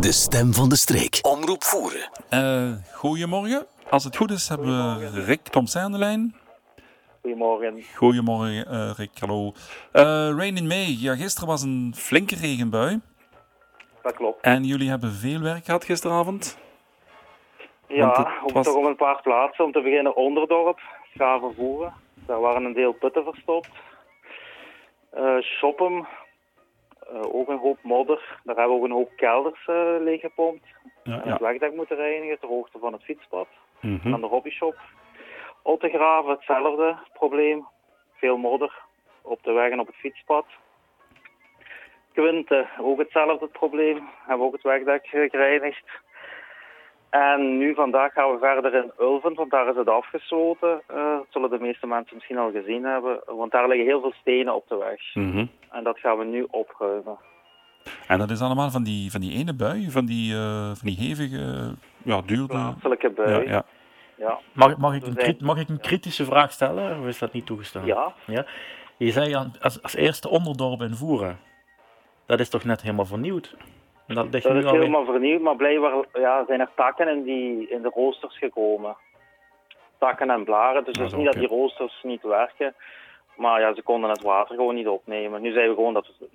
De stem van de streek. Omroep voeren. Uh, goedemorgen. Als het goed is, hebben we Rick Tomsen aan de lijn. Goedemorgen. Goedemorgen, uh, Rick. Hallo. Uh, rain in May. Ja, gisteren was een flinke regenbui. Dat klopt. En jullie hebben veel werk gehad gisteravond? Ja, om, was... toch op een paar plaatsen. Om te beginnen Onderdorp, Schavenvoeren. Daar waren een deel putten verstopt. Uh, Shoppen, uh, ook een hoop modder. Daar hebben we ook een hoop kelders uh, leeggepompt. Ja, en het wegdek moeten reinigen ter hoogte van het fietspad. Mm -hmm. Aan de hobbyshop. Ottegraven, hetzelfde probleem. Veel modder op de weg en op het fietspad. Quinte, ook hetzelfde probleem. Hebben we ook het wegdek gereinigd. En nu vandaag gaan we verder in Ulven, want daar is het afgesloten. Uh, dat zullen de meeste mensen misschien al gezien hebben. Want daar liggen heel veel stenen op de weg. Mm -hmm. En dat gaan we nu opruimen. En dat is allemaal van die, van die ene bui, van die, uh, van die hevige, ja, duurde... Plaatselijke bui. Ja, ja. ja. Mag, mag, ik een, mag ik een kritische vraag stellen, of is dat niet toegestaan? Ja. ja? Je zei als, als eerste onderdorp in Voeren. Dat is toch net helemaal vernieuwd? Dat, dat is helemaal vernieuwd, maar blijkbaar ja, zijn er takken in, die, in de roosters gekomen. Takken en blaren, dus het is niet dat die roosters niet werken. Maar ja, ze konden het water gewoon niet opnemen. Nu zijn we gewoon dat we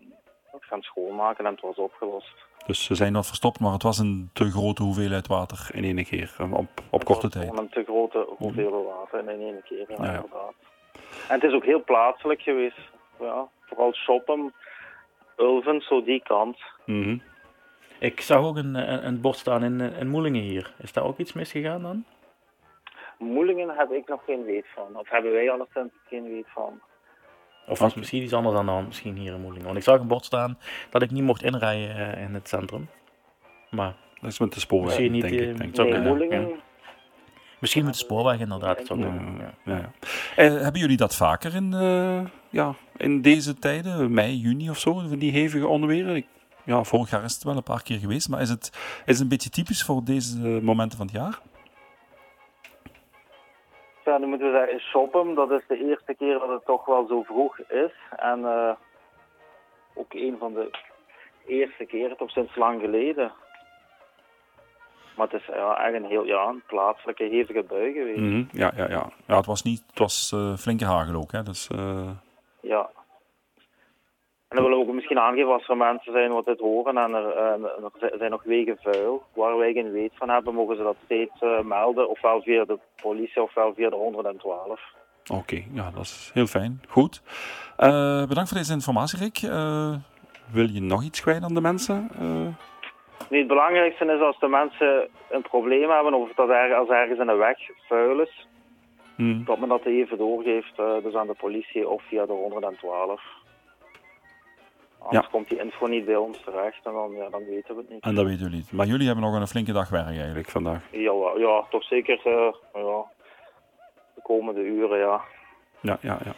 het gaan schoonmaken en het was opgelost. Dus ze zijn nog verstopt, maar het was een te grote hoeveelheid water in één keer, op, op korte tijd. Een te grote hoeveelheid water in één keer, ja, inderdaad. En het is ook heel plaatselijk geweest. Ja, vooral shoppen, Ulven, zo die kant. Mm ik zag ook een, een, een bord staan in, in Moelingen hier. Is daar ook iets misgegaan dan? Moelingen heb ik nog geen weet van. Of hebben wij alleszins geen weet van. Of was misschien iets anders aan de hand, misschien hier in Moelingen. Want ik zag een bord staan dat ik niet mocht inrijden uh, in het centrum. Maar... Dat is met de spoorweg, misschien niet, denk ik. Denk nee, nee, Moelingen... Ja. Misschien met de spoorweg inderdaad. Ja, ja, ja. Eh, hebben jullie dat vaker in, uh, ja, in deze tijden, mei, juni of zo, die hevige onweer? Ik ja, vorig jaar is het wel een paar keer geweest, maar is het, is het een beetje typisch voor deze momenten van het jaar? Ja, nu moeten we zeggen, shoppen, dat is de eerste keer dat het toch wel zo vroeg is. En uh, ook een van de eerste keren, toch sinds lang geleden. Maar het is ja, echt een heel ja, een plaatselijke hevige bui geweest. Mm -hmm. ja, ja, ja. ja, het was, niet, het was uh, flinke hagel ook. Hè? Dus, uh... Ja, en dan willen we ook misschien aangeven als er mensen zijn wat dit horen en er, er zijn nog wegen vuil, waar wij geen weet van hebben, mogen ze dat steeds uh, melden, ofwel via de politie ofwel via de 112. Oké, okay, ja, dat is heel fijn. Goed. Uh, bedankt voor deze informatie, Rick. wil je nog iets kwijt aan de mensen? Nee, het belangrijkste is als de mensen een probleem hebben of dat er, als ergens in de weg vuil is, hmm. dat men dat even doorgeeft dus aan de politie of via de 112. Anders ja. komt die info niet bij ons terecht en dan, ja, dan weten we het niet. En dat weten we niet. Maar jullie hebben nog een flinke dag werk eigenlijk vandaag? Ja, ja toch zeker uh, ja, de komende uren, ja. Ja, ja, ja.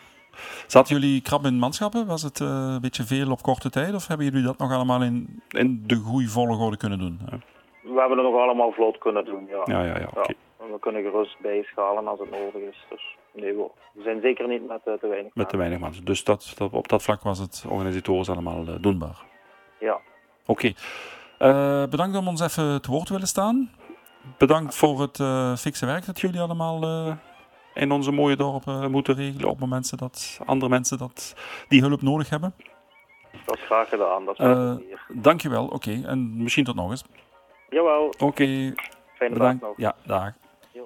Zaten jullie krap in manschappen? Was het uh, een beetje veel op korte tijd? Of hebben jullie dat nog allemaal in, in de goede volgorde kunnen doen? We hebben het nog allemaal vlot kunnen doen, ja. Ja, ja, ja. We kunnen gerust bijschalen als het nodig is. Dus nee, we zijn zeker niet met uh, te weinig Met te weinig mensen. Dus dat, dat, op dat vlak was het organisatorisch allemaal uh, doenbaar. Ja. Oké. Okay. Uh, bedankt om ons even te woord te willen staan. Bedankt voor het fikse werk dat jullie allemaal in onze mooie dorpen moeten regelen op momenten dat andere mensen dat, die hulp nodig hebben. Dat is graag gedaan. Dat is Dankjewel. Oké. Okay. En misschien tot nog eens. Jawel. Oké. Okay. Fijne Bedankt. dag nog. Ja, dag.